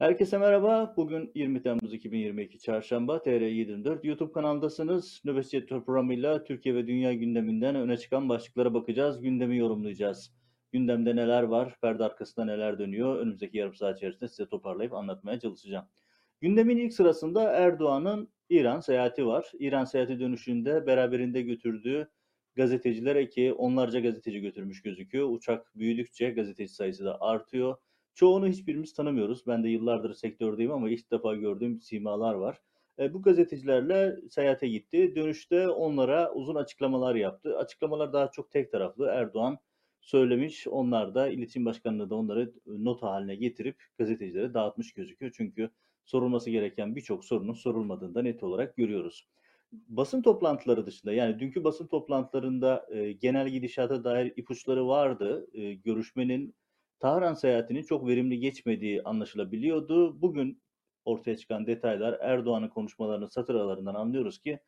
Herkese merhaba. Bugün 20 Temmuz 2022 Çarşamba TR724 YouTube kanaldasınız. Nöbetçi Editör programıyla Türkiye ve dünya gündeminden öne çıkan başlıklara bakacağız. Gündemi yorumlayacağız. Gündemde neler var, perde arkasında neler dönüyor? Önümüzdeki yarım saat içerisinde size toparlayıp anlatmaya çalışacağım. Gündemin ilk sırasında Erdoğan'ın İran seyahati var. İran seyahati dönüşünde beraberinde götürdüğü gazeteciler eki onlarca gazeteci götürmüş gözüküyor. Uçak büyüdükçe gazeteci sayısı da artıyor. Çoğunu hiçbirimiz tanımıyoruz. Ben de yıllardır sektördeyim ama ilk defa gördüğüm simalar var. E, bu gazetecilerle seyahate gitti. Dönüşte onlara uzun açıklamalar yaptı. Açıklamalar daha çok tek taraflı. Erdoğan söylemiş. Onlar da iletişim başkanlığı da onları not haline getirip gazetecilere dağıtmış gözüküyor. Çünkü sorulması gereken birçok sorunun sorulmadığını da net olarak görüyoruz. Basın toplantıları dışında yani dünkü basın toplantılarında e, genel gidişata dair ipuçları vardı. E, görüşmenin Tahran seyahatinin çok verimli geçmediği anlaşılabiliyordu. Bugün ortaya çıkan detaylar Erdoğan'ın konuşmalarının satır aralarından anlıyoruz ki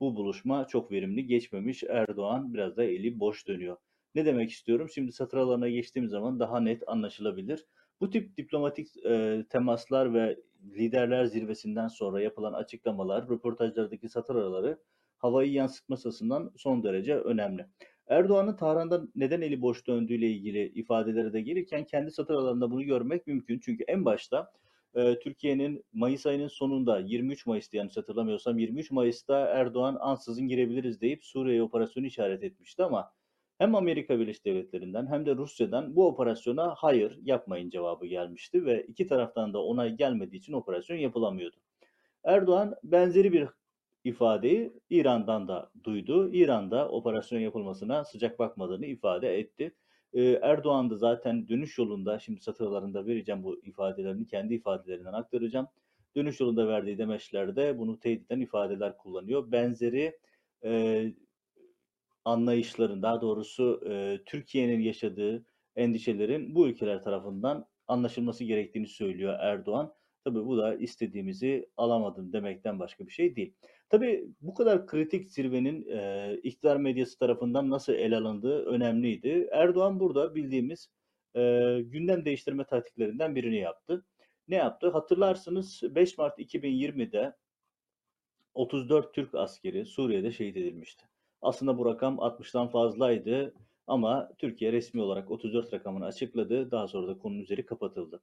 bu buluşma çok verimli geçmemiş. Erdoğan biraz da eli boş dönüyor. Ne demek istiyorum? Şimdi satır aralarına geçtiğim zaman daha net anlaşılabilir. Bu tip diplomatik e, temaslar ve liderler zirvesinden sonra yapılan açıklamalar, röportajlardaki satır araları havayı yansıtması açısından son derece önemli. Erdoğan'ın Tahran'da neden eli boş döndüğüyle ilgili ifadelere de gelirken kendi satır aralarında bunu görmek mümkün. Çünkü en başta e, Türkiye'nin Mayıs ayının sonunda 23 Mayıs'ta yanlış hatırlamıyorsam 23 Mayıs'ta Erdoğan ansızın girebiliriz deyip Suriye operasyonu işaret etmişti ama hem Amerika Birleşik Devletleri'nden hem de Rusya'dan bu operasyona hayır yapmayın cevabı gelmişti ve iki taraftan da onay gelmediği için operasyon yapılamıyordu. Erdoğan benzeri bir ifadeyi İran'dan da duydu. İran'da operasyon yapılmasına sıcak bakmadığını ifade etti. Ee, Erdoğan da zaten dönüş yolunda, şimdi satırlarında vereceğim bu ifadelerini, kendi ifadelerinden aktaracağım. Dönüş yolunda verdiği demeçlerde bunu teyit eden ifadeler kullanıyor. Benzeri e, anlayışların, daha doğrusu e, Türkiye'nin yaşadığı endişelerin bu ülkeler tarafından anlaşılması gerektiğini söylüyor Erdoğan. Tabii bu da istediğimizi alamadım demekten başka bir şey değil. Tabii bu kadar kritik zirvenin e, iktidar medyası tarafından nasıl ele alındığı önemliydi. Erdoğan burada bildiğimiz e, gündem değiştirme taktiklerinden birini yaptı. Ne yaptı? Hatırlarsınız 5 Mart 2020'de 34 Türk askeri Suriye'de şehit edilmişti. Aslında bu rakam 60'tan fazlaydı ama Türkiye resmi olarak 34 rakamını açıkladı. Daha sonra da konunun üzeri kapatıldı.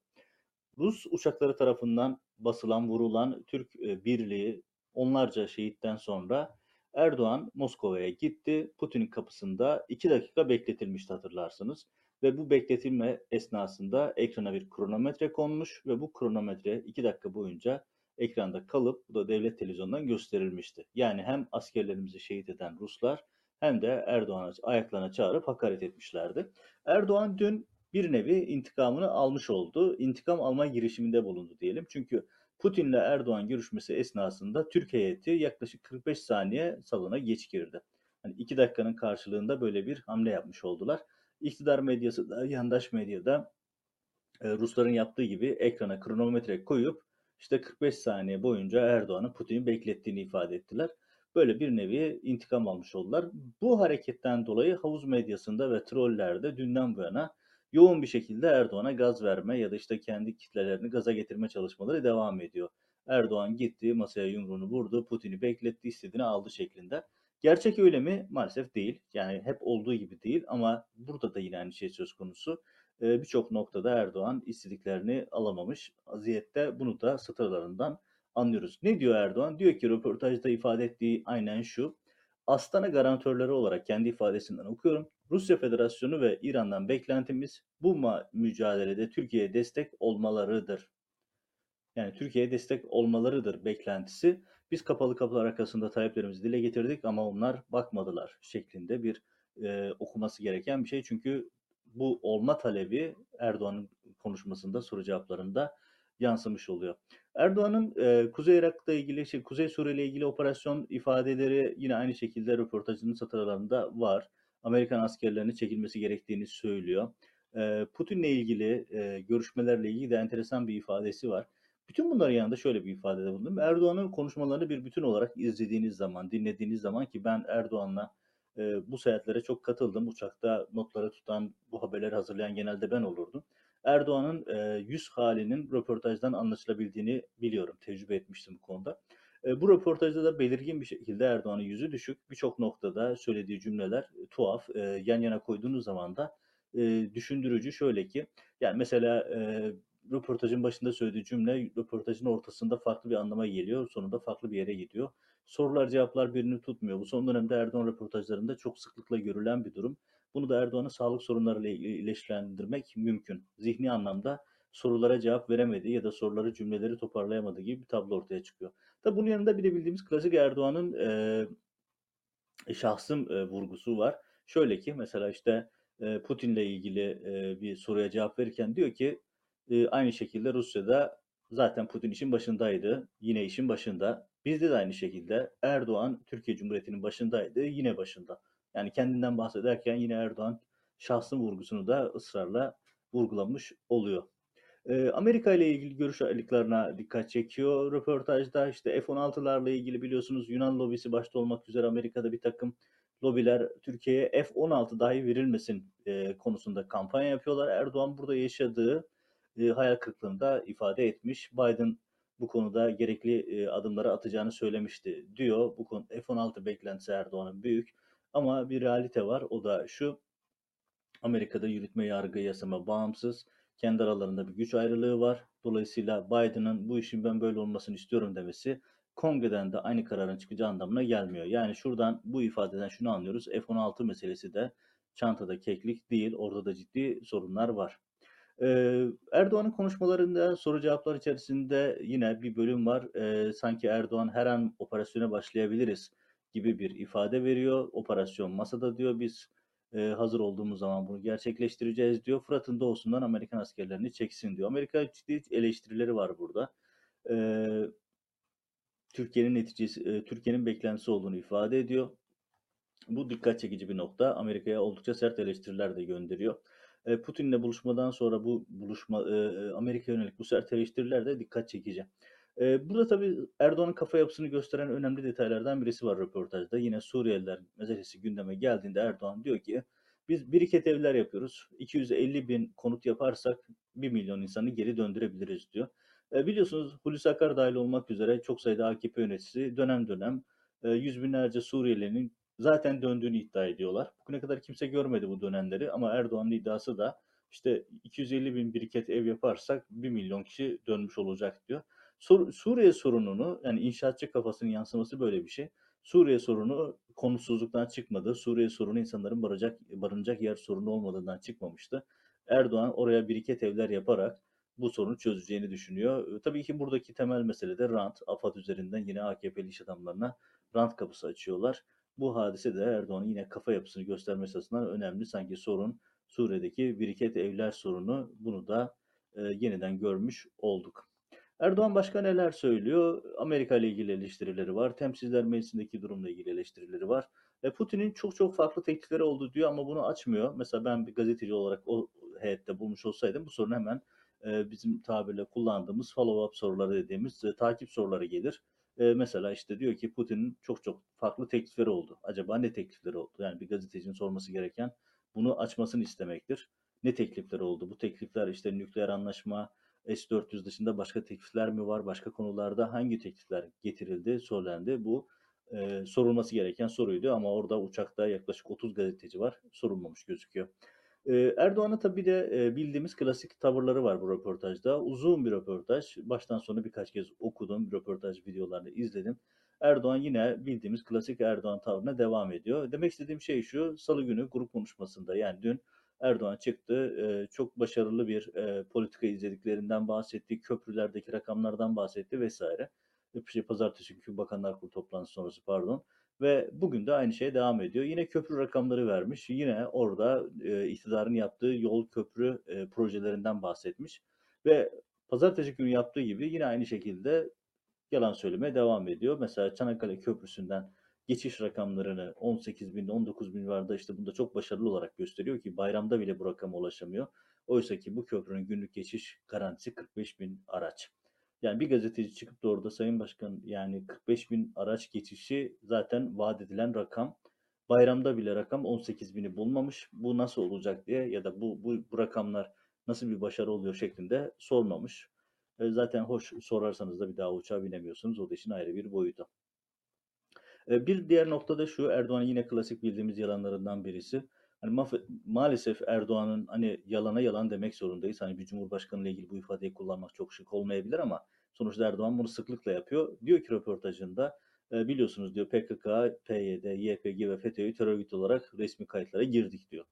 Rus uçakları tarafından basılan, vurulan Türk birliği onlarca şehitten sonra Erdoğan Moskova'ya gitti. Putin'in kapısında iki dakika bekletilmişti hatırlarsınız. Ve bu bekletilme esnasında ekrana bir kronometre konmuş ve bu kronometre iki dakika boyunca ekranda kalıp bu da devlet televizyonundan gösterilmişti. Yani hem askerlerimizi şehit eden Ruslar hem de Erdoğan'ı ayaklarına çağırıp hakaret etmişlerdi. Erdoğan dün bir nevi intikamını almış oldu. İntikam alma girişiminde bulundu diyelim. Çünkü Putin'le Erdoğan görüşmesi esnasında Türk heyeti yaklaşık 45 saniye salona geç girdi. Hani iki dakikanın karşılığında böyle bir hamle yapmış oldular. İktidar medyası da, yandaş medyada e, Rusların yaptığı gibi ekrana kronometre koyup işte 45 saniye boyunca Erdoğan'ın Putin'i beklettiğini ifade ettiler. Böyle bir nevi intikam almış oldular. Bu hareketten dolayı havuz medyasında ve trollerde dünden bu yana yoğun bir şekilde Erdoğan'a gaz verme ya da işte kendi kitlelerini gaza getirme çalışmaları devam ediyor. Erdoğan gitti, masaya yumruğunu vurdu, Putin'i bekletti, istediğini aldı şeklinde. Gerçek öyle mi? Maalesef değil. Yani hep olduğu gibi değil ama burada da yine aynı şey söz konusu. Ee, Birçok noktada Erdoğan istediklerini alamamış. Aziyette bunu da satırlarından anlıyoruz. Ne diyor Erdoğan? Diyor ki röportajda ifade ettiği aynen şu. Astana garantörleri olarak kendi ifadesinden okuyorum. Rusya Federasyonu ve İran'dan beklentimiz bu mücadelede Türkiye'ye destek olmalarıdır. Yani Türkiye'ye destek olmalarıdır beklentisi. Biz kapalı kapılar arkasında taleplerimizi dile getirdik ama onlar bakmadılar şeklinde bir e, okuması gereken bir şey. Çünkü bu olma talebi Erdoğan'ın konuşmasında, soru cevaplarında yansımış oluyor. Erdoğan'ın e, Kuzey Irak'la ilgili, şey, Kuzey Suriye ile ilgili operasyon ifadeleri yine aynı şekilde röportajının satırlarında var. Amerikan askerlerinin çekilmesi gerektiğini söylüyor. E, Putin'le ilgili e, görüşmelerle ilgili de enteresan bir ifadesi var. Bütün bunların yanında şöyle bir ifadede bulundum. Erdoğan'ın konuşmalarını bir bütün olarak izlediğiniz zaman, dinlediğiniz zaman ki ben Erdoğan'la e, bu seyahatlere çok katıldım. Uçakta notları tutan, bu haberleri hazırlayan genelde ben olurdum. Erdoğan'ın e, yüz halinin röportajdan anlaşılabildiğini biliyorum. Tecrübe etmiştim bu konuda. Bu röportajda da belirgin bir şekilde Erdoğan'ın yüzü düşük. Birçok noktada söylediği cümleler tuhaf. Yan yana koyduğunuz zaman da düşündürücü şöyle ki yani mesela röportajın başında söylediği cümle röportajın ortasında farklı bir anlama geliyor. Sonunda farklı bir yere gidiyor. Sorular cevaplar birini tutmuyor. Bu son dönemde Erdoğan röportajlarında çok sıklıkla görülen bir durum. Bunu da Erdoğan'ın sağlık sorunlarıyla ilişkilendirmek mümkün. Zihni anlamda sorulara cevap veremediği ya da soruları cümleleri toparlayamadığı gibi bir tablo ortaya çıkıyor. Tabi bunun yanında bir de bildiğimiz klasik Erdoğan'ın e, şahsım e, vurgusu var. Şöyle ki mesela işte e, Putin'le ilgili e, bir soruya cevap verirken diyor ki e, aynı şekilde Rusya'da zaten Putin işin başındaydı. Yine işin başında. Bizde de aynı şekilde Erdoğan Türkiye Cumhuriyeti'nin başındaydı. Yine başında. Yani kendinden bahsederken yine Erdoğan şahsın vurgusunu da ısrarla vurgulamış oluyor. Amerika ile ilgili görüş ayrılıklarına dikkat çekiyor. Röportajda işte F-16'larla ilgili biliyorsunuz Yunan lobisi başta olmak üzere Amerika'da bir takım lobiler Türkiye'ye F-16 dahi verilmesin konusunda kampanya yapıyorlar. Erdoğan burada yaşadığı e, hayal kırıklığını da ifade etmiş. Biden bu konuda gerekli e, adımları atacağını söylemişti diyor. Bu konu F-16 beklentisi Erdoğan'ın büyük. Ama bir realite var. O da şu. Amerika'da yürütme, yargı, yasama bağımsız. Kendi aralarında bir güç ayrılığı var. Dolayısıyla Biden'ın bu işin ben böyle olmasını istiyorum demesi kongreden de aynı kararın çıkacağı anlamına gelmiyor. Yani şuradan bu ifadeden şunu anlıyoruz. F-16 meselesi de çantada keklik değil. Orada da ciddi sorunlar var. Ee, Erdoğan'ın konuşmalarında soru cevaplar içerisinde yine bir bölüm var. Ee, sanki Erdoğan her an operasyona başlayabiliriz gibi bir ifade veriyor. Operasyon masada diyor biz e, hazır olduğumuz zaman bunu gerçekleştireceğiz diyor. Fırat'ın doğusundan Amerikan askerlerini çeksin diyor. Amerika ciddi eleştirileri var burada. Ee, Türkiye'nin neticesi, e, Türkiye'nin beklentisi olduğunu ifade ediyor. Bu dikkat çekici bir nokta. Amerika'ya oldukça sert eleştiriler de gönderiyor. E, Putin'le buluşmadan sonra bu buluşma e, Amerika yönelik bu sert eleştiriler de dikkat çekici. E, burada tabii Erdoğan'ın kafa yapısını gösteren önemli detaylardan birisi var röportajda. Yine Suriyeliler meselesi gündeme geldiğinde Erdoğan diyor ki biz biriket evler yapıyoruz. 250 bin konut yaparsak 1 milyon insanı geri döndürebiliriz diyor. E, biliyorsunuz Hulusi Akar dahil olmak üzere çok sayıda AKP yöneticisi dönem dönem e, yüz binlerce Suriyelinin zaten döndüğünü iddia ediyorlar. Bugüne kadar kimse görmedi bu dönemleri ama Erdoğan'ın iddiası da işte 250 bin biriket ev yaparsak 1 milyon kişi dönmüş olacak diyor. Sur Suriye sorununu yani inşaatçı kafasının yansıması böyle bir şey. Suriye sorunu konusuzluktan çıkmadı. Suriye sorunu insanların baracak, barınacak yer sorunu olmadığından çıkmamıştı. Erdoğan oraya biriket evler yaparak bu sorunu çözeceğini düşünüyor. Tabii ki buradaki temel mesele de rant. AFAD üzerinden yine AKP'li iş adamlarına rant kapısı açıyorlar. Bu hadise de Erdoğan'ın yine kafa yapısını göstermesi açısından önemli. Sanki sorun Suriye'deki biriket evler sorunu bunu da e, yeniden görmüş olduk. Erdoğan başka neler söylüyor? Amerika ile ilgili eleştirileri var. Temsilciler Meclisi'ndeki durumla ilgili eleştirileri var. E, Putin'in çok çok farklı teklifleri oldu diyor ama bunu açmıyor. Mesela ben bir gazeteci olarak o heyette bulmuş olsaydım bu sorunu hemen e, bizim tabirle kullandığımız follow-up soruları dediğimiz e, takip soruları gelir. E, mesela işte diyor ki Putin'in çok çok farklı teklifleri oldu. Acaba ne teklifleri oldu? Yani bir gazetecinin sorması gereken bunu açmasını istemektir. Ne teklifleri oldu? Bu teklifler işte nükleer anlaşma, S-400 dışında başka teklifler mi var? Başka konularda hangi teklifler getirildi, söylendi? Bu e, sorulması gereken soruydu ama orada uçakta yaklaşık 30 gazeteci var. Sorulmamış gözüküyor. Erdoğan'ın tabii de bildiğimiz klasik tavırları var bu röportajda. Uzun bir röportaj. Baştan sona birkaç kez okudum. Röportaj videolarını izledim. Erdoğan yine bildiğimiz klasik Erdoğan tavrına devam ediyor. Demek istediğim şey şu. Salı günü grup konuşmasında yani dün Erdoğan çıktı. Çok başarılı bir politika izlediklerinden bahsetti. Köprülerdeki rakamlardan bahsetti vesaire. Şey, pazartesi günkü Bakanlar Kurulu toplantısı sonrası pardon. Ve bugün de aynı şey devam ediyor. Yine köprü rakamları vermiş. Yine orada e, iktidarın yaptığı yol köprü e, projelerinden bahsetmiş. Ve pazartesi günü yaptığı gibi yine aynı şekilde yalan söylemeye devam ediyor. Mesela Çanakkale Köprüsü'nden geçiş rakamlarını 18 bin, 19 bin vardı işte bunda çok başarılı olarak gösteriyor ki bayramda bile bu rakama ulaşamıyor. Oysa ki bu köprünün günlük geçiş garantisi 45 bin araç. Yani bir gazeteci çıkıp da orada Sayın Başkan yani 45 bin araç geçişi zaten vaat edilen rakam. Bayramda bile rakam 18 bini bulmamış. Bu nasıl olacak diye ya da bu, bu, bu rakamlar nasıl bir başarı oluyor şeklinde sormamış. E, zaten hoş sorarsanız da bir daha uçağa binemiyorsunuz. O da işin ayrı bir boyutu. E, bir diğer noktada şu Erdoğan'ın yine klasik bildiğimiz yalanlarından birisi. Hani maf- maalesef Erdoğan'ın hani yalana yalan demek zorundayız. Hani bir cumhurbaşkanı ile ilgili bu ifadeyi kullanmak çok şık olmayabilir ama sonuçta Erdoğan bunu sıklıkla yapıyor. Diyor ki röportajında e, biliyorsunuz diyor PKK, PYD, YPG ve FETÖ'yü terör örgütü olarak resmi kayıtlara girdik diyor.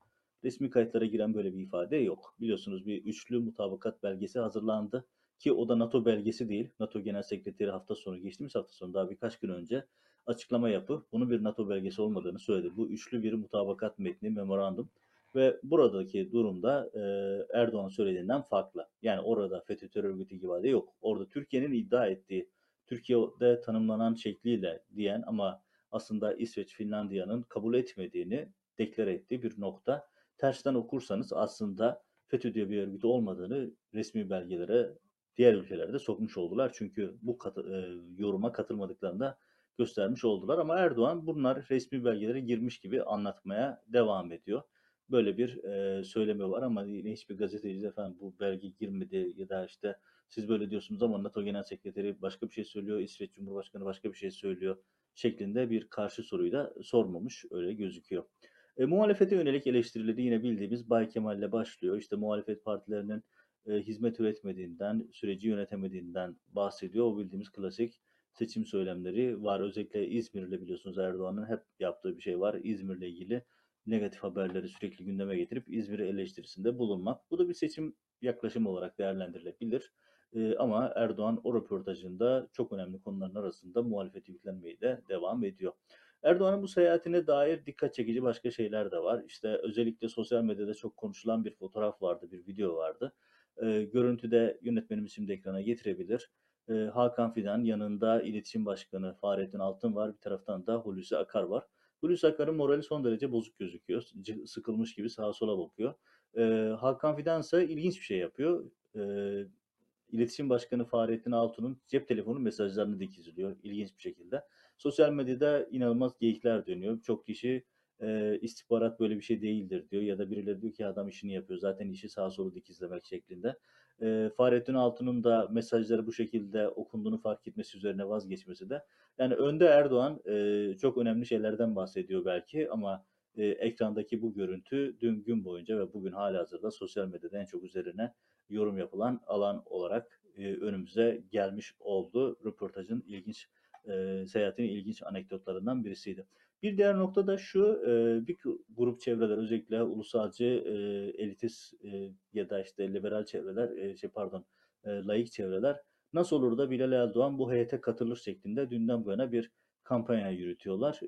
Resmi kayıtlara giren böyle bir ifade yok. Biliyorsunuz bir üçlü mutabakat belgesi hazırlandı ki o da NATO belgesi değil. NATO Genel Sekreteri hafta sonu geçtiğimiz hafta sonu daha birkaç gün önce açıklama yapıp bunun bir NATO belgesi olmadığını söyledi. Bu üçlü bir mutabakat metni, memorandum ve buradaki durumda e, Erdoğan söylediğinden farklı. Yani orada FETÖ terör örgütü gibi yok. Orada Türkiye'nin iddia ettiği, Türkiye'de tanımlanan şekliyle diyen ama aslında İsveç, Finlandiya'nın kabul etmediğini deklare ettiği bir nokta. Tersten okursanız aslında FETÖ diye bir örgüt olmadığını resmi belgelere diğer ülkelerde sokmuş oldular. Çünkü bu kat, e, yoruma katılmadıklarında göstermiş oldular. Ama Erdoğan bunlar resmi belgelere girmiş gibi anlatmaya devam ediyor. Böyle bir e, söylemi var ama yine hiçbir gazeteci efendim bu belge girmedi ya da işte siz böyle diyorsunuz ama NATO Genel Sekreteri başka bir şey söylüyor, İsveç Cumhurbaşkanı başka bir şey söylüyor şeklinde bir karşı soruyu da sormamış öyle gözüküyor. E, muhalefete yönelik eleştirileri yine bildiğimiz Bay Kemal ile başlıyor. İşte muhalefet partilerinin e, hizmet üretmediğinden, süreci yönetemediğinden bahsediyor. O bildiğimiz klasik seçim söylemleri var. Özellikle İzmir'le biliyorsunuz Erdoğan'ın hep yaptığı bir şey var. İzmir'le ilgili negatif haberleri sürekli gündeme getirip İzmir'i eleştirisinde bulunmak. Bu da bir seçim yaklaşımı olarak değerlendirilebilir. Ee, ama Erdoğan o röportajında çok önemli konuların arasında muhalefeti yüklenmeyi de devam ediyor. Erdoğan'ın bu seyahatine dair dikkat çekici başka şeyler de var. İşte özellikle sosyal medyada çok konuşulan bir fotoğraf vardı, bir video vardı. Ee, görüntüde yönetmenimiz şimdi ekrana getirebilir. Ee, Hakan Fidan yanında iletişim başkanı Fahrettin Altın var. Bir taraftan da Hulusi Akar var. Hulusi Akar'ın morali son derece bozuk gözüküyor. Sıkılmış gibi sağa sola bakıyor. Ee, Hakan Fidan ise ilginç bir şey yapıyor. Ee, İletişim Başkanı Fahrettin Altun'un cep telefonu mesajlarını dikizliyor ilginç bir şekilde. Sosyal medyada inanılmaz geyikler dönüyor. Çok kişi e, istihbarat böyle bir şey değildir diyor ya da birileri diyor ki adam işini yapıyor zaten işi sağa sola dikizlemek şeklinde. E, Fahrettin Altun'un da mesajları bu şekilde okunduğunu fark etmesi üzerine vazgeçmesi de yani önde Erdoğan e, çok önemli şeylerden bahsediyor belki ama e, ekrandaki bu görüntü dün gün boyunca ve bugün hala hazırda sosyal medyada en çok üzerine yorum yapılan alan olarak e, önümüze gelmiş oldu. Röportajın ilginç, e, seyahatin ilginç anekdotlarından birisiydi. Bir diğer nokta da şu, bir grup çevreler özellikle ulusalcı, elitist ya da işte liberal çevreler, şey pardon, laik çevreler nasıl olur da Bilal Erdoğan bu heyete katılır şeklinde dünden bu yana bir kampanya yürütüyorlar.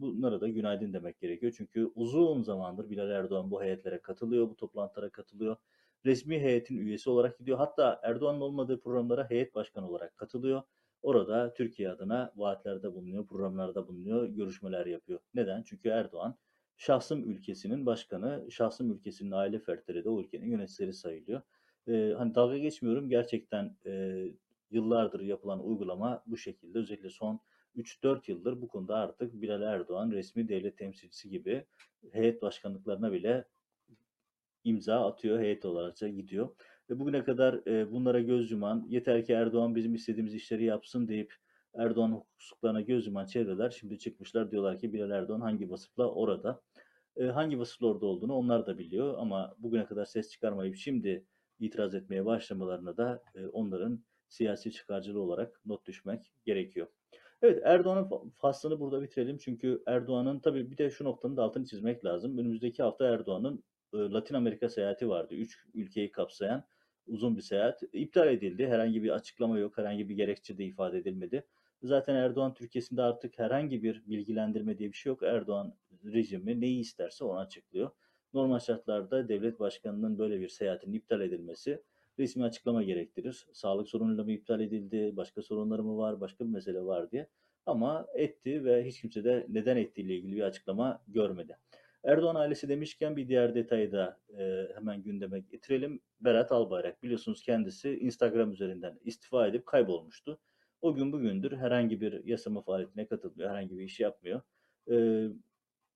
Bunlara da günaydın demek gerekiyor. Çünkü uzun zamandır Bilal Erdoğan bu heyetlere katılıyor, bu toplantılara katılıyor resmi heyetin üyesi olarak gidiyor. Hatta Erdoğan'ın olmadığı programlara heyet başkanı olarak katılıyor. Orada Türkiye adına vaatlerde bulunuyor, programlarda bulunuyor, görüşmeler yapıyor. Neden? Çünkü Erdoğan şahsım ülkesinin başkanı, şahsım ülkesinin aile fertleri de o ülkenin yöneticileri sayılıyor. Ee, hani dalga geçmiyorum gerçekten e, yıllardır yapılan uygulama bu şekilde. Özellikle son 3-4 yıldır bu konuda artık Bilal Erdoğan resmi devlet temsilcisi gibi heyet başkanlıklarına bile imza atıyor, heyet olarak gidiyor. Ve bugüne kadar e, bunlara göz yuman, yeter ki Erdoğan bizim istediğimiz işleri yapsın deyip Erdoğan hukuksuzluklarına göz yuman çevreler şimdi çıkmışlar diyorlar ki Bilal Erdoğan hangi vasıfla orada. E, hangi vasıfla orada olduğunu onlar da biliyor ama bugüne kadar ses çıkarmayıp şimdi itiraz etmeye başlamalarına da e, onların siyasi çıkarcılığı olarak not düşmek gerekiyor. Evet Erdoğan'ın faslını burada bitirelim. Çünkü Erdoğan'ın tabii bir de şu noktanın da altını çizmek lazım. Önümüzdeki hafta Erdoğan'ın Latin Amerika seyahati vardı. Üç ülkeyi kapsayan uzun bir seyahat. iptal edildi. Herhangi bir açıklama yok. Herhangi bir gerekçe de ifade edilmedi. Zaten Erdoğan Türkiye'sinde artık herhangi bir bilgilendirme diye bir şey yok. Erdoğan rejimi neyi isterse onu açıklıyor. Normal şartlarda devlet başkanının böyle bir seyahatin iptal edilmesi resmi açıklama gerektirir. Sağlık sorunuyla mı iptal edildi, başka sorunları mı var, başka bir mesele var diye. Ama etti ve hiç kimse de neden ettiğiyle ilgili bir açıklama görmedi. Erdoğan ailesi demişken bir diğer detayı da e, hemen gündeme getirelim. Berat Albayrak biliyorsunuz kendisi Instagram üzerinden istifa edip kaybolmuştu. O gün bugündür herhangi bir yasama faaliyetine katılmıyor, herhangi bir iş yapmıyor. E,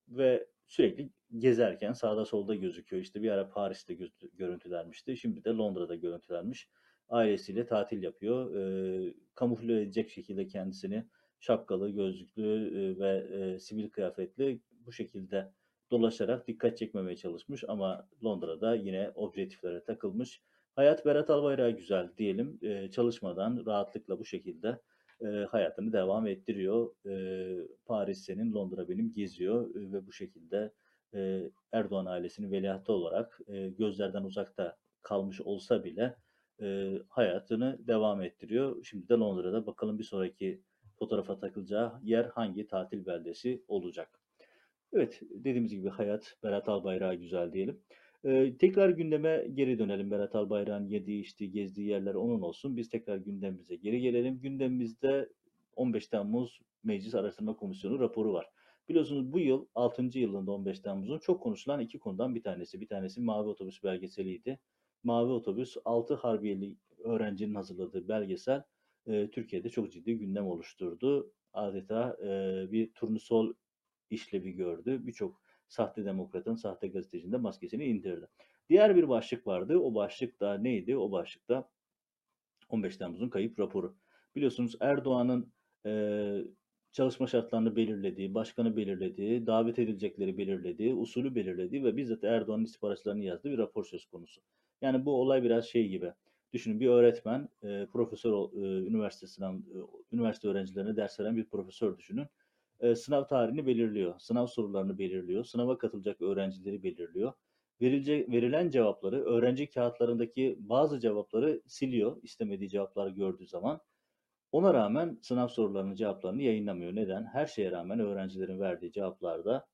ve sürekli gezerken sağda solda gözüküyor. İşte bir ara Paris'te görüntülenmişti. Şimdi de Londra'da görüntülenmiş. Ailesiyle tatil yapıyor. E, kamufle edecek şekilde kendisini şapkalı, gözlüklü e, ve e, sivil kıyafetli bu şekilde dolaşarak dikkat çekmemeye çalışmış ama Londra'da yine objektiflere takılmış. Hayat Berat Albayrak'a güzel diyelim. E, çalışmadan rahatlıkla bu şekilde e, hayatını devam ettiriyor. E, Paris senin, Londra benim geziyor e, ve bu şekilde e, Erdoğan ailesinin veliahtı olarak e, gözlerden uzakta kalmış olsa bile e, hayatını devam ettiriyor. Şimdi de Londra'da bakalım bir sonraki fotoğrafa takılacağı yer hangi tatil beldesi olacak. Evet, dediğimiz gibi hayat Berat Albayrak'a güzel diyelim. Ee, tekrar gündeme geri dönelim. Berat Albayrak'ın yediği, içtiği, gezdiği yerler onun olsun. Biz tekrar gündemimize geri gelelim. Gündemimizde 15 Temmuz Meclis Araştırma Komisyonu raporu var. Biliyorsunuz bu yıl 6. yılında 15 Temmuz'un çok konuşulan iki konudan bir tanesi. Bir tanesi Mavi Otobüs belgeseliydi. Mavi Otobüs 6 Harbiyeli öğrencinin hazırladığı belgesel e, Türkiye'de çok ciddi gündem oluşturdu. Adeta e, bir turnusol işlevi gördü. Birçok sahte demokratın, sahte gazetecinin de maskesini indirdi. Diğer bir başlık vardı. O başlık da neydi? O başlık da 15 Temmuz'un kayıp raporu. Biliyorsunuz Erdoğan'ın e, çalışma şartlarını belirlediği, başkanı belirlediği, davet edilecekleri belirlediği, usulü belirlediği ve bizzat Erdoğan'ın istihbaratçılarını yazdığı bir rapor söz konusu. Yani bu olay biraz şey gibi. Düşünün bir öğretmen, e, profesör, e, üniversitesinden, e, üniversite öğrencilerine ders veren bir profesör düşünün e, sınav tarihini belirliyor, sınav sorularını belirliyor, sınava katılacak öğrencileri belirliyor. Verilecek, verilen cevapları, öğrenci kağıtlarındaki bazı cevapları siliyor istemediği cevapları gördüğü zaman. Ona rağmen sınav sorularının cevaplarını yayınlamıyor. Neden? Her şeye rağmen öğrencilerin verdiği cevaplarda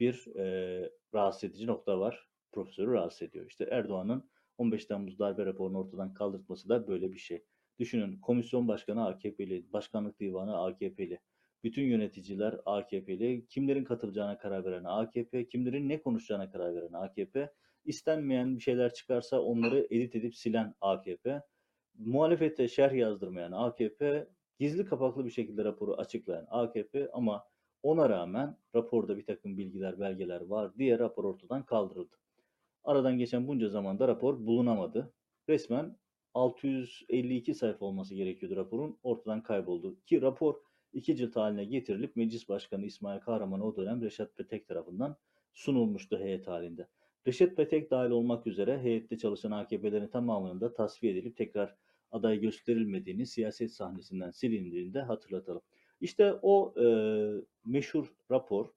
bir e, rahatsız edici nokta var. Profesörü rahatsız ediyor. İşte Erdoğan'ın 15 Temmuz darbe raporunu ortadan kaldırtması da böyle bir şey. Düşünün komisyon başkanı AKP'li, başkanlık divanı AKP'li. Bütün yöneticiler AKP'li. Kimlerin katılacağına karar veren AKP, kimlerin ne konuşacağına karar veren AKP. İstenmeyen bir şeyler çıkarsa onları edit edip silen AKP. Muhalefete şerh yazdırmayan AKP, gizli kapaklı bir şekilde raporu açıklayan AKP ama ona rağmen raporda bir takım bilgiler, belgeler var diye rapor ortadan kaldırıldı. Aradan geçen bunca zamanda rapor bulunamadı. Resmen 652 sayfa olması gerekiyordu raporun ortadan kayboldu. Ki rapor iki cilt haline getirilip Meclis Başkanı İsmail Kahraman o dönem Reşat Petek tarafından sunulmuştu heyet halinde. Reşat Petek dahil olmak üzere heyette çalışan AKP'lerin tamamının da tasfiye edilip tekrar aday gösterilmediğini siyaset sahnesinden silindiğini de hatırlatalım. İşte o e, meşhur rapor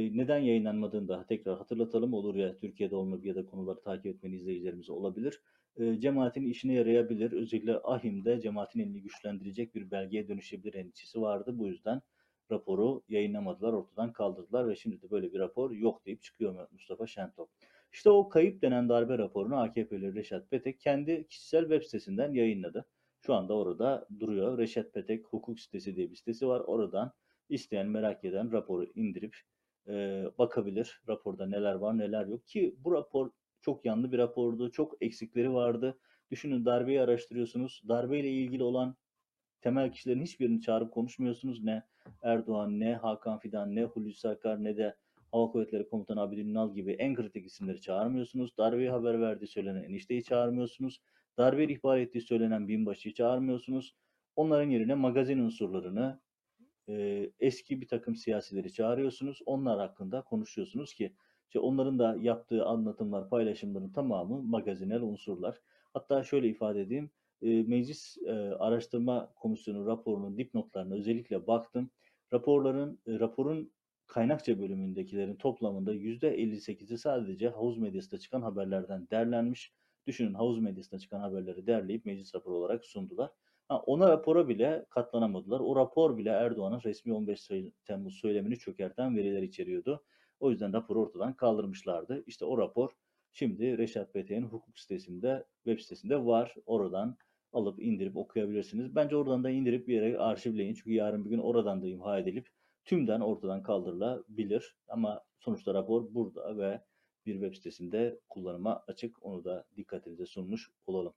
neden yayınlanmadığını da tekrar hatırlatalım. Olur ya Türkiye'de olma ya da konuları takip etmeyen izleyicilerimiz olabilir. E, cemaatin işine yarayabilir. Özellikle AHİM'de cemaatin elini güçlendirecek bir belgeye dönüşebilir endişesi vardı. Bu yüzden raporu yayınlamadılar, ortadan kaldırdılar ve şimdi de böyle bir rapor yok deyip çıkıyor Mustafa Şentop. İşte o kayıp denen darbe raporunu AKP'li Reşat Petek kendi kişisel web sitesinden yayınladı. Şu anda orada duruyor. Reşat Petek hukuk sitesi diye bir sitesi var. Oradan isteyen merak eden raporu indirip e, bakabilir. Raporda neler var neler yok ki bu rapor çok yanlı bir rapordu. Çok eksikleri vardı. Düşünün darbeyi araştırıyorsunuz. Darbeyle ilgili olan temel kişilerin hiçbirini çağırıp konuşmuyorsunuz. Ne Erdoğan, ne Hakan Fidan, ne Hulusi Akar, ne de Hava Kuvvetleri Komutanı Abidin Ünal gibi en kritik isimleri çağırmıyorsunuz. Darbeyi haber verdiği söylenen enişteyi çağırmıyorsunuz. Darbeyi ihbar ettiği söylenen binbaşıyı çağırmıyorsunuz. Onların yerine magazin unsurlarını, e, eski bir takım siyasileri çağırıyorsunuz. Onlar hakkında konuşuyorsunuz ki işte onların da yaptığı anlatımlar, paylaşımların tamamı magazinel unsurlar. Hatta şöyle ifade edeyim. E, Meclis e, Araştırma Komisyonu raporunun dipnotlarına özellikle baktım. Raporların, e, raporun kaynakça bölümündekilerin toplamında %58'i sadece havuz medyasında çıkan haberlerden derlenmiş. Düşünün havuz medyasında çıkan haberleri derleyip meclis raporu olarak sundular. Ha, ona rapora bile katlanamadılar. O rapor bile Erdoğan'ın resmi 15 Temmuz söylemini çökerten veriler içeriyordu. O yüzden raporu ortadan kaldırmışlardı. İşte o rapor şimdi Reşat Petek'in hukuk sitesinde, web sitesinde var. Oradan alıp indirip okuyabilirsiniz. Bence oradan da indirip bir yere arşivleyin. Çünkü yarın bir gün oradan da imha edilip tümden ortadan kaldırılabilir. Ama sonuçta rapor burada ve bir web sitesinde kullanıma açık. Onu da dikkatinize sunmuş olalım.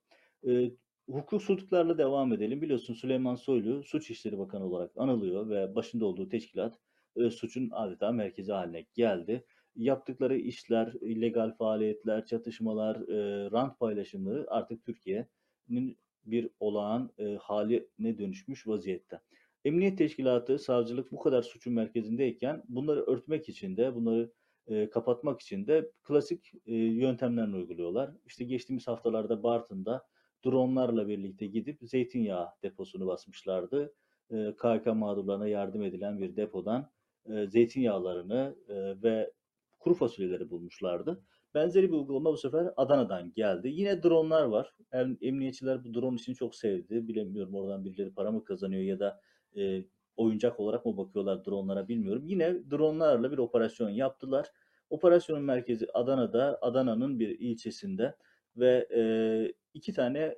Ee, hukuksuzluklarla devam edelim. Biliyorsun Süleyman Soylu Suç İşleri Bakanı olarak anılıyor ve başında olduğu teşkilat e, suçun adeta merkezi haline geldi. yaptıkları işler, illegal faaliyetler, çatışmalar, eee, rant paylaşımları artık Türkiye'nin bir olağan eee, haline dönüşmüş vaziyette. Emniyet teşkilatı, savcılık bu kadar suçun merkezindeyken bunları örtmek için de, bunları eee, kapatmak için de klasik eee, yöntemlerini uyguluyorlar. İşte geçtiğimiz haftalarda Bartın'da dronlarla birlikte gidip zeytinyağı deposunu basmışlardı. Eee, KHK mağdurlarına yardım edilen bir depodan eee, zeytinyağlarını eee, ve kuru fasulyeleri bulmuşlardı. Benzeri bir uygulama bu sefer Adana'dan geldi. Yine dronlar var. Em- Emniyetçiler bu drone işini çok sevdi. Bilemiyorum oradan birileri para mı kazanıyor ya da e, oyuncak olarak mı bakıyorlar dronlara bilmiyorum. Yine dronlarla bir operasyon yaptılar. Operasyonun merkezi Adana'da, Adana'nın bir ilçesinde ve e, iki tane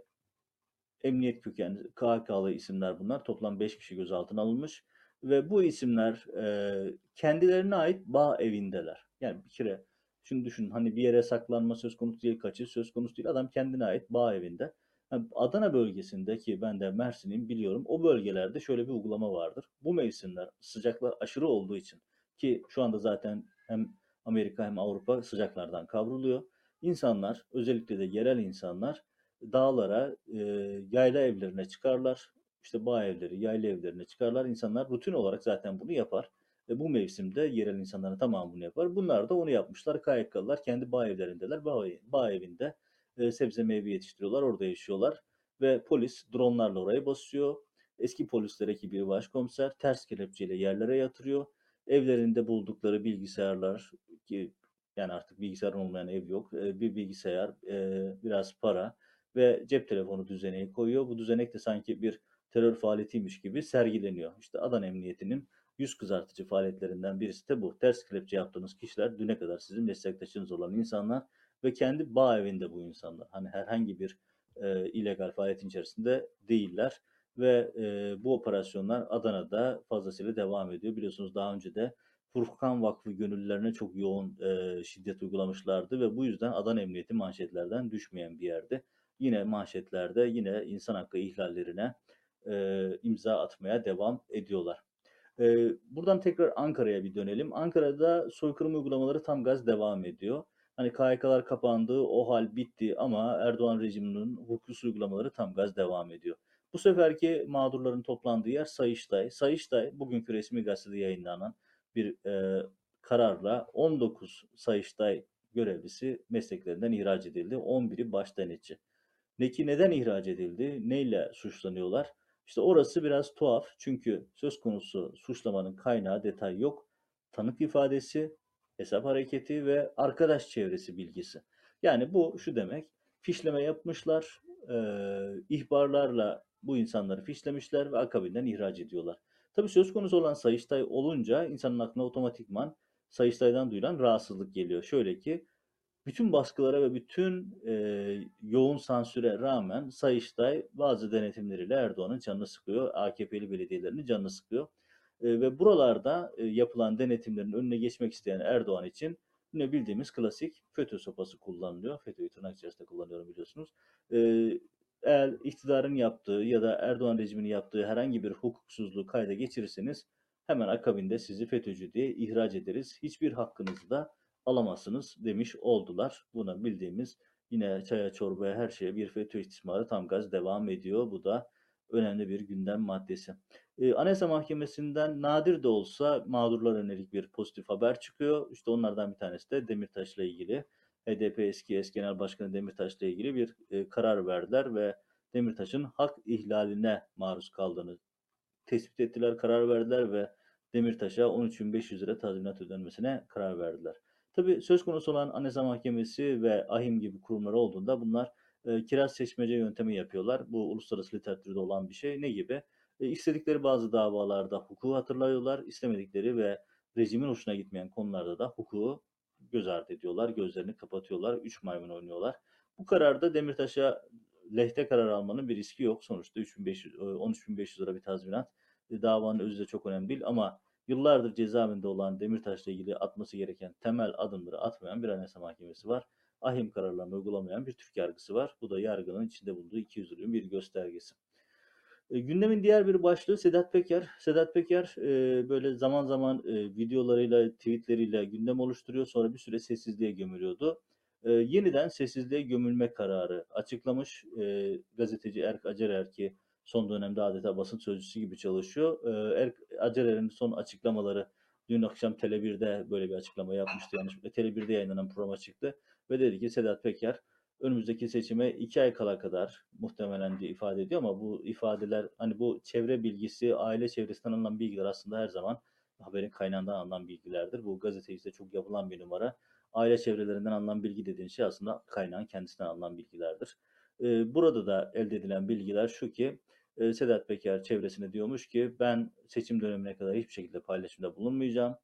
emniyet kökenli KHK'lı isimler bunlar. Toplam 5 kişi gözaltına alınmış ve bu isimler e, kendilerine ait bağ evindeler. Yani bir kere şunu düşün hani bir yere saklanma söz konusu değil, kaçış söz konusu değil. Adam kendine ait bağ evinde. Yani Adana bölgesindeki ben de Mersin'in biliyorum o bölgelerde şöyle bir uygulama vardır. Bu mevsimler sıcaklar aşırı olduğu için ki şu anda zaten hem Amerika hem Avrupa sıcaklardan kavruluyor. İnsanlar özellikle de yerel insanlar dağlara, e, yayla evlerine çıkarlar. İşte bağ evleri, yayla evlerine çıkarlar. İnsanlar rutin olarak zaten bunu yapar. Ve bu mevsimde yerel insanların tamamı bunu yapar. Bunlar da onu yapmışlar. KYK'lılar kendi bağ evlerindeler. Bağ, bağ evinde e, sebze meyve yetiştiriyorlar. Orada yaşıyorlar. Ve polis dronlarla orayı basıyor. Eski polisler ekibi başkomiser ters kelepçeyle yerlere yatırıyor. Evlerinde buldukları bilgisayarlar yani artık bilgisayar olmayan ev yok. E, bir bilgisayar, e, biraz para ve cep telefonu düzeneği koyuyor. Bu düzenek de sanki bir terör faaliyetiymiş gibi sergileniyor. İşte Adana Emniyeti'nin yüz kızartıcı faaliyetlerinden birisi de bu. Ters kelepçe yaptığınız kişiler düne kadar sizin meslektaşınız olan insanlar ve kendi bağ evinde bu insanlar. Hani herhangi bir e, illegal faaliyetin içerisinde değiller ve e, bu operasyonlar Adana'da fazlasıyla devam ediyor. Biliyorsunuz daha önce de Furkan Vakfı gönüllülerine çok yoğun e, şiddet uygulamışlardı ve bu yüzden Adana Emniyeti manşetlerden düşmeyen bir yerde. Yine manşetlerde yine insan hakkı ihlallerine e, imza atmaya devam ediyorlar. E, buradan tekrar Ankara'ya bir dönelim. Ankara'da soykırım uygulamaları tam gaz devam ediyor. Hani KHK'lar kapandı, o hal bitti ama Erdoğan rejiminin hukuksuz uygulamaları tam gaz devam ediyor. Bu seferki mağdurların toplandığı yer Sayıştay. Sayıştay bugünkü resmi gazetede yayınlanan bir e, kararla 19 Sayıştay görevlisi mesleklerinden ihraç edildi. 11'i baş denetçi. Neki neden ihraç edildi? Neyle suçlanıyorlar? İşte orası biraz tuhaf. Çünkü söz konusu suçlamanın kaynağı detay yok. Tanık ifadesi, hesap hareketi ve arkadaş çevresi bilgisi. Yani bu şu demek. Fişleme yapmışlar, e, ihbarlarla bu insanları fişlemişler ve akabinden ihraç ediyorlar. Tabii söz konusu olan Sayıştay olunca insanın aklına otomatikman Sayıştay'dan duyulan rahatsızlık geliyor. Şöyle ki bütün baskılara ve bütün e, yoğun sansüre rağmen Sayıştay bazı denetimleriyle Erdoğan'ın canını sıkıyor. AKP'li belediyelerinin canını sıkıyor. E, ve buralarda e, yapılan denetimlerin önüne geçmek isteyen Erdoğan için yine bildiğimiz klasik FETÖ sopası kullanılıyor. FETÖ'yü tırnak içerisinde kullanıyorum biliyorsunuz. E, eğer iktidarın yaptığı ya da Erdoğan rejiminin yaptığı herhangi bir hukuksuzluğu kayda geçirirseniz hemen akabinde sizi FETÖ'cü diye ihraç ederiz. Hiçbir hakkınızı da alamazsınız demiş oldular. Buna bildiğimiz yine çaya çorbaya her şeye bir FETÖ istismarı tam gaz devam ediyor. Bu da önemli bir gündem maddesi. Ee, Anayasa Mahkemesi'nden nadir de olsa mağdurlara yönelik bir pozitif haber çıkıyor. İşte onlardan bir tanesi de Demirtaş'la ilgili. HDP eski eski genel başkanı Demirtaş'la ilgili bir e, karar verdiler ve Demirtaş'ın hak ihlaline maruz kaldığını tespit ettiler, karar verdiler ve Demirtaş'a 13.500 lira tazminat ödenmesine karar verdiler. Tabii söz konusu olan Anayasa Mahkemesi ve AHİM gibi kurumlar olduğunda bunlar e, kiraz seçmece yöntemi yapıyorlar. Bu uluslararası literatürde olan bir şey. Ne gibi? E, istedikleri bazı davalarda hukuku hatırlıyorlar, istemedikleri ve rejimin hoşuna gitmeyen konularda da hukuku göz ardı ediyorlar, gözlerini kapatıyorlar, üç maymun oynuyorlar. Bu kararda Demirtaş'a lehte karar almanın bir riski yok. Sonuçta 3500, 13.500 lira bir tazminat. E, davanın özü de çok önemli değil ama yıllardır cezaevinde olan Demirtaş'la ilgili atması gereken temel adımları atmayan bir anayasa mahkemesi var. Ahim kararlarını uygulamayan bir Türk yargısı var. Bu da yargının içinde bulunduğu 200 yılın bir göstergesi. Eee, gündemin diğer bir başlığı Sedat Peker. Sedat Peker, eee, böyle zaman zaman, eee, videolarıyla, tweetleriyle gündem oluşturuyor. Sonra bir süre sessizliğe gömülüyordu. Eee, yeniden sessizliğe gömülme kararı açıklamış. Eee, gazeteci Erk Acerer ki son dönemde adeta basın sözcüsü gibi çalışıyor. Eee, Erk Acerer'in son açıklamaları dün akşam Tele1'de böyle bir açıklama yapmıştı yanlış Tele1'de yayınlanan programa çıktı ve dedi ki Sedat Peker önümüzdeki seçime iki ay kala kadar muhtemelen diye ifade ediyor ama bu ifadeler hani bu çevre bilgisi, aile çevresinden alınan bilgiler aslında her zaman haberin kaynağından alınan bilgilerdir. Bu gazetecide çok yapılan bir numara. Aile çevrelerinden alınan bilgi dediğin şey aslında kaynağın kendisinden alınan bilgilerdir. Ee, burada da elde edilen bilgiler şu ki e, Sedat Peker çevresine diyormuş ki ben seçim dönemine kadar hiçbir şekilde paylaşımda bulunmayacağım.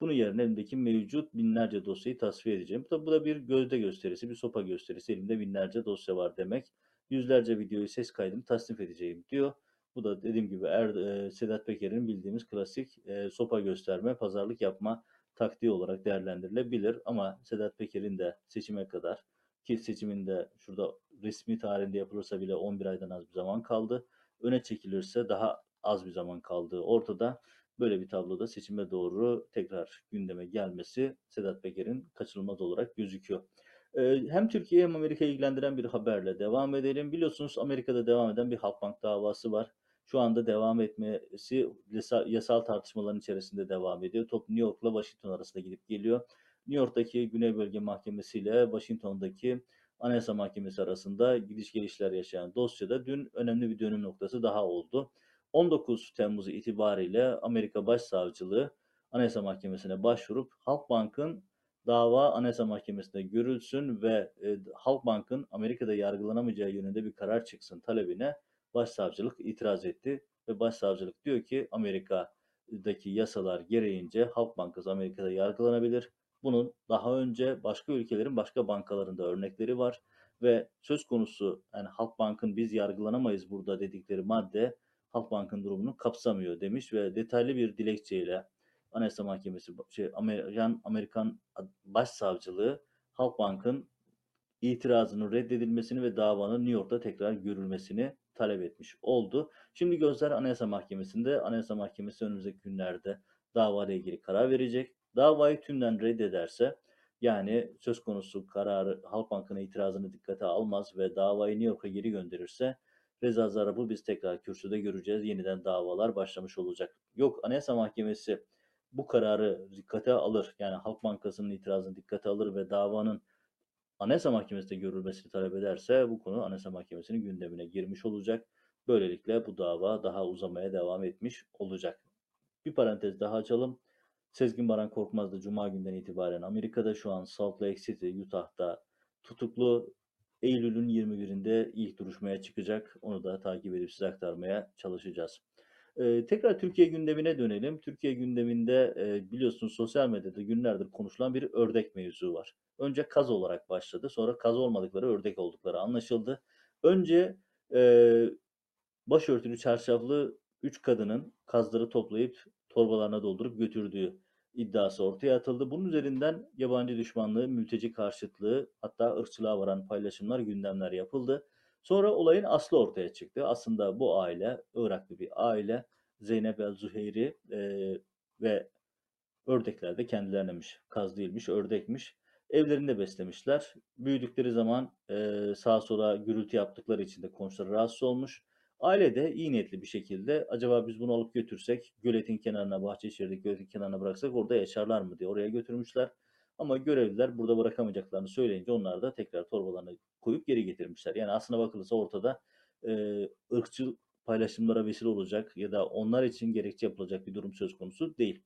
Bunun yerine elimdeki mevcut binlerce dosyayı tasfiye edeceğim. Tabi bu da bir gözde gösterisi, bir sopa gösterisi. Elimde binlerce dosya var demek. Yüzlerce videoyu, ses kaydını tasnif edeceğim diyor. Bu da dediğim gibi er, e, Sedat Peker'in bildiğimiz klasik e, sopa gösterme, pazarlık yapma taktiği olarak değerlendirilebilir. Ama Sedat Peker'in de seçime kadar ki seçiminde şurada resmi tarihinde yapılırsa bile 11 aydan az bir zaman kaldı. Öne çekilirse daha az bir zaman kaldığı ortada. Böyle bir tabloda seçime doğru tekrar gündeme gelmesi Sedat Peker'in kaçınılmaz olarak gözüküyor. Ee, hem Türkiye hem Amerika'yı ilgilendiren bir haberle devam edelim. Biliyorsunuz Amerika'da devam eden bir Halkbank davası var. Şu anda devam etmesi yasal tartışmaların içerisinde devam ediyor. Top New York'la Washington arasında gidip geliyor. New York'taki Güney Bölge Mahkemesi ile Washington'daki Anayasa Mahkemesi arasında gidiş gelişler yaşayan dosyada dün önemli bir dönüm noktası daha oldu. 19 Temmuz itibariyle Amerika Başsavcılığı Anayasa Mahkemesi'ne başvurup Halkbank'ın dava Anayasa Mahkemesi'nde görülsün ve e, Halkbank'ın Amerika'da yargılanamayacağı yönünde bir karar çıksın talebine Başsavcılık itiraz etti ve Başsavcılık diyor ki Amerika'daki yasalar gereğince Halk Bankası Amerika'da yargılanabilir. Bunun daha önce başka ülkelerin başka bankalarında örnekleri var ve söz konusu yani Halkbank'ın biz yargılanamayız burada dedikleri madde Halkbank'ın durumunu kapsamıyor demiş ve detaylı bir dilekçeyle Anayasa Mahkemesi şey Amerikan Amerikan Başsavcılığı Halkbank'ın itirazının reddedilmesini ve davanın New York'ta tekrar görülmesini talep etmiş oldu. Şimdi gözler Anayasa Mahkemesi'nde. Anayasa Mahkemesi önümüzdeki günlerde davayla ilgili karar verecek. Davayı tümden reddederse yani söz konusu kararı Halkbank'ın itirazını dikkate almaz ve davayı New York'a geri gönderirse Reza Zarrab'ı biz tekrar kürsüde göreceğiz. Yeniden davalar başlamış olacak. Yok Anayasa Mahkemesi bu kararı dikkate alır. Yani Halk Bankası'nın itirazını dikkate alır ve davanın Anayasa Mahkemesi'nde görülmesini talep ederse bu konu Anayasa Mahkemesi'nin gündemine girmiş olacak. Böylelikle bu dava daha uzamaya devam etmiş olacak. Bir parantez daha açalım. Sezgin Baran Korkmaz da Cuma günden itibaren Amerika'da şu an Salt Lake City, Utah'ta tutuklu Eylül'ün 21'inde ilk duruşmaya çıkacak. Onu da takip edip size aktarmaya çalışacağız. Ee, tekrar Türkiye gündemine dönelim. Türkiye gündeminde e, biliyorsunuz sosyal medyada günlerdir konuşulan bir ördek mevzu var. Önce kaz olarak başladı. Sonra kaz olmadıkları ördek oldukları anlaşıldı. Önce e, başörtülü çarşaflı 3 kadının kazları toplayıp torbalarına doldurup götürdüğü iddiası ortaya atıldı. Bunun üzerinden yabancı düşmanlığı, mülteci karşıtlığı hatta ırkçılığa varan paylaşımlar, gündemler yapıldı. Sonra olayın aslı ortaya çıktı. Aslında bu aile Iraklı bir aile. Zeynep El Zuheyri e, ve ördekler de kendilerinemiş. Kaz değilmiş, ördekmiş. Evlerinde beslemişler. Büyüdükleri zaman e, sağa sola gürültü yaptıkları için de komşuları rahatsız olmuş. Aile de iyi niyetli bir şekilde acaba biz bunu alıp götürsek göletin kenarına, Bahçeşehir'deki göletin kenarına bıraksak orada yaşarlar mı diye oraya götürmüşler. Ama görevliler burada bırakamayacaklarını söyleyince onlar da tekrar torbalarına koyup geri getirmişler. Yani aslına bakılırsa ortada e, ırkçı paylaşımlara vesile olacak ya da onlar için gerekçe yapılacak bir durum söz konusu değil.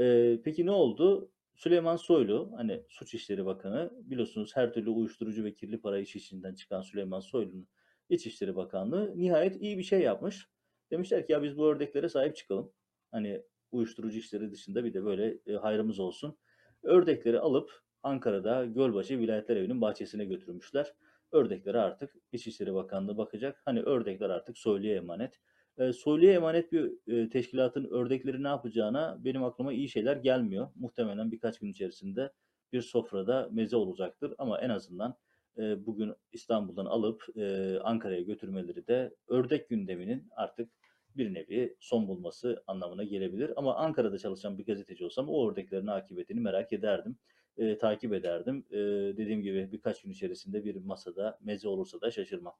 E, peki ne oldu? Süleyman Soylu, hani Suç İşleri Bakanı, biliyorsunuz her türlü uyuşturucu ve kirli para iş içinden çıkan Süleyman Soylu'nun İçişleri Bakanlığı nihayet iyi bir şey yapmış. Demişler ki ya biz bu ördeklere sahip çıkalım. Hani uyuşturucu işleri dışında bir de böyle e, hayrımız olsun. Ördekleri alıp Ankara'da Gölbaşı Vilayetler Evi'nin bahçesine götürmüşler. Ördekleri artık İçişleri Bakanlığı bakacak. Hani ördekler artık Soylu'ya emanet. E, Soylu'ya emanet bir e, teşkilatın ördekleri ne yapacağına benim aklıma iyi şeyler gelmiyor. Muhtemelen birkaç gün içerisinde bir sofrada meze olacaktır ama en azından e, bugün İstanbul'dan alıp e, Ankara'ya götürmeleri de ördek gündeminin artık bir nevi son bulması anlamına gelebilir. Ama Ankara'da çalışan bir gazeteci olsam o ördeklerin akıbetini merak ederdim, e, takip ederdim. E, dediğim gibi birkaç gün içerisinde bir masada meze olursa da şaşırmam.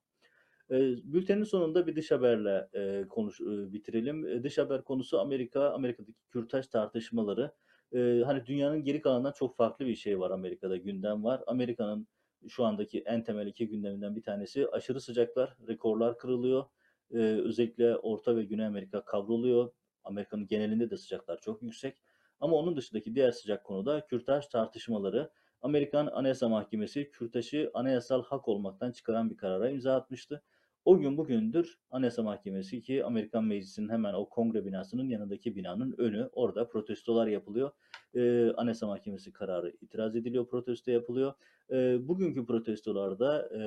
E, bültenin sonunda bir dış haberle e, konuş e, bitirelim. E, dış haber konusu Amerika, Amerika'daki kürtaj tartışmaları. E, hani dünyanın geri kalanından çok farklı bir şey var Amerika'da gündem var. Amerika'nın şu andaki en temel iki gündeminden bir tanesi aşırı sıcaklar, rekorlar kırılıyor. Ee, özellikle Orta ve Güney Amerika kavruluyor. Amerika'nın genelinde de sıcaklar çok yüksek. Ama onun dışındaki diğer sıcak konu da kürtaj tartışmaları. Amerikan Anayasa Mahkemesi kürtajı anayasal hak olmaktan çıkaran bir karara imza atmıştı. O gün bugündür Anayasa Mahkemesi ki Amerikan Meclisi'nin hemen o kongre binasının yanındaki binanın önü orada protestolar yapılıyor. Ee, Anayasa Mahkemesi kararı itiraz ediliyor, protesto yapılıyor. Ee, bugünkü protestolarda, e,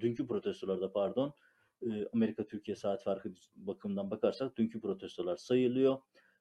dünkü protestolarda pardon, e, Amerika-Türkiye saat farkı bakımından bakarsak dünkü protestolar sayılıyor.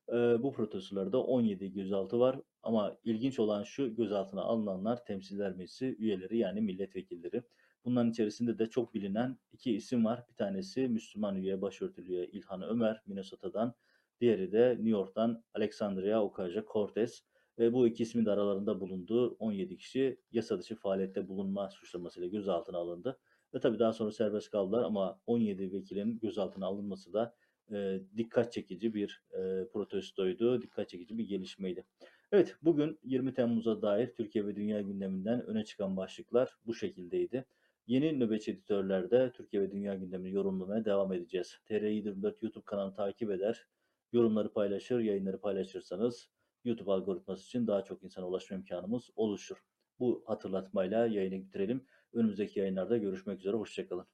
E, bu protestolarda 17 gözaltı var ama ilginç olan şu gözaltına alınanlar temsiller meclisi üyeleri yani milletvekilleri. Bunların içerisinde de çok bilinen iki isim var. Bir tanesi Müslüman üye, başörtülü üye İlhan Ömer Minnesota'dan. Diğeri de New York'tan Alexandria Ocasio-Cortez. E, bu iki ismin de aralarında bulunduğu 17 kişi yasa dışı faaliyette bulunma suçlamasıyla gözaltına alındı. Ve tabii daha sonra serbest kaldılar ama 17 vekilin gözaltına alınması da e, dikkat çekici bir e, protestoydu, dikkat çekici bir gelişmeydi. Evet, bugün 20 Temmuz'a dair Türkiye ve dünya gündeminden öne çıkan başlıklar bu şekildeydi. Yeni nöbetçi editörlerde Türkiye ve dünya gündemini yorumlamaya devam edeceğiz. TR24 YouTube kanalını takip eder, yorumları paylaşır, yayınları paylaşırsanız YouTube algoritması için daha çok insana ulaşma imkanımız oluşur. Bu hatırlatmayla yayını bitirelim. Önümüzdeki yayınlarda görüşmek üzere. Hoşçakalın.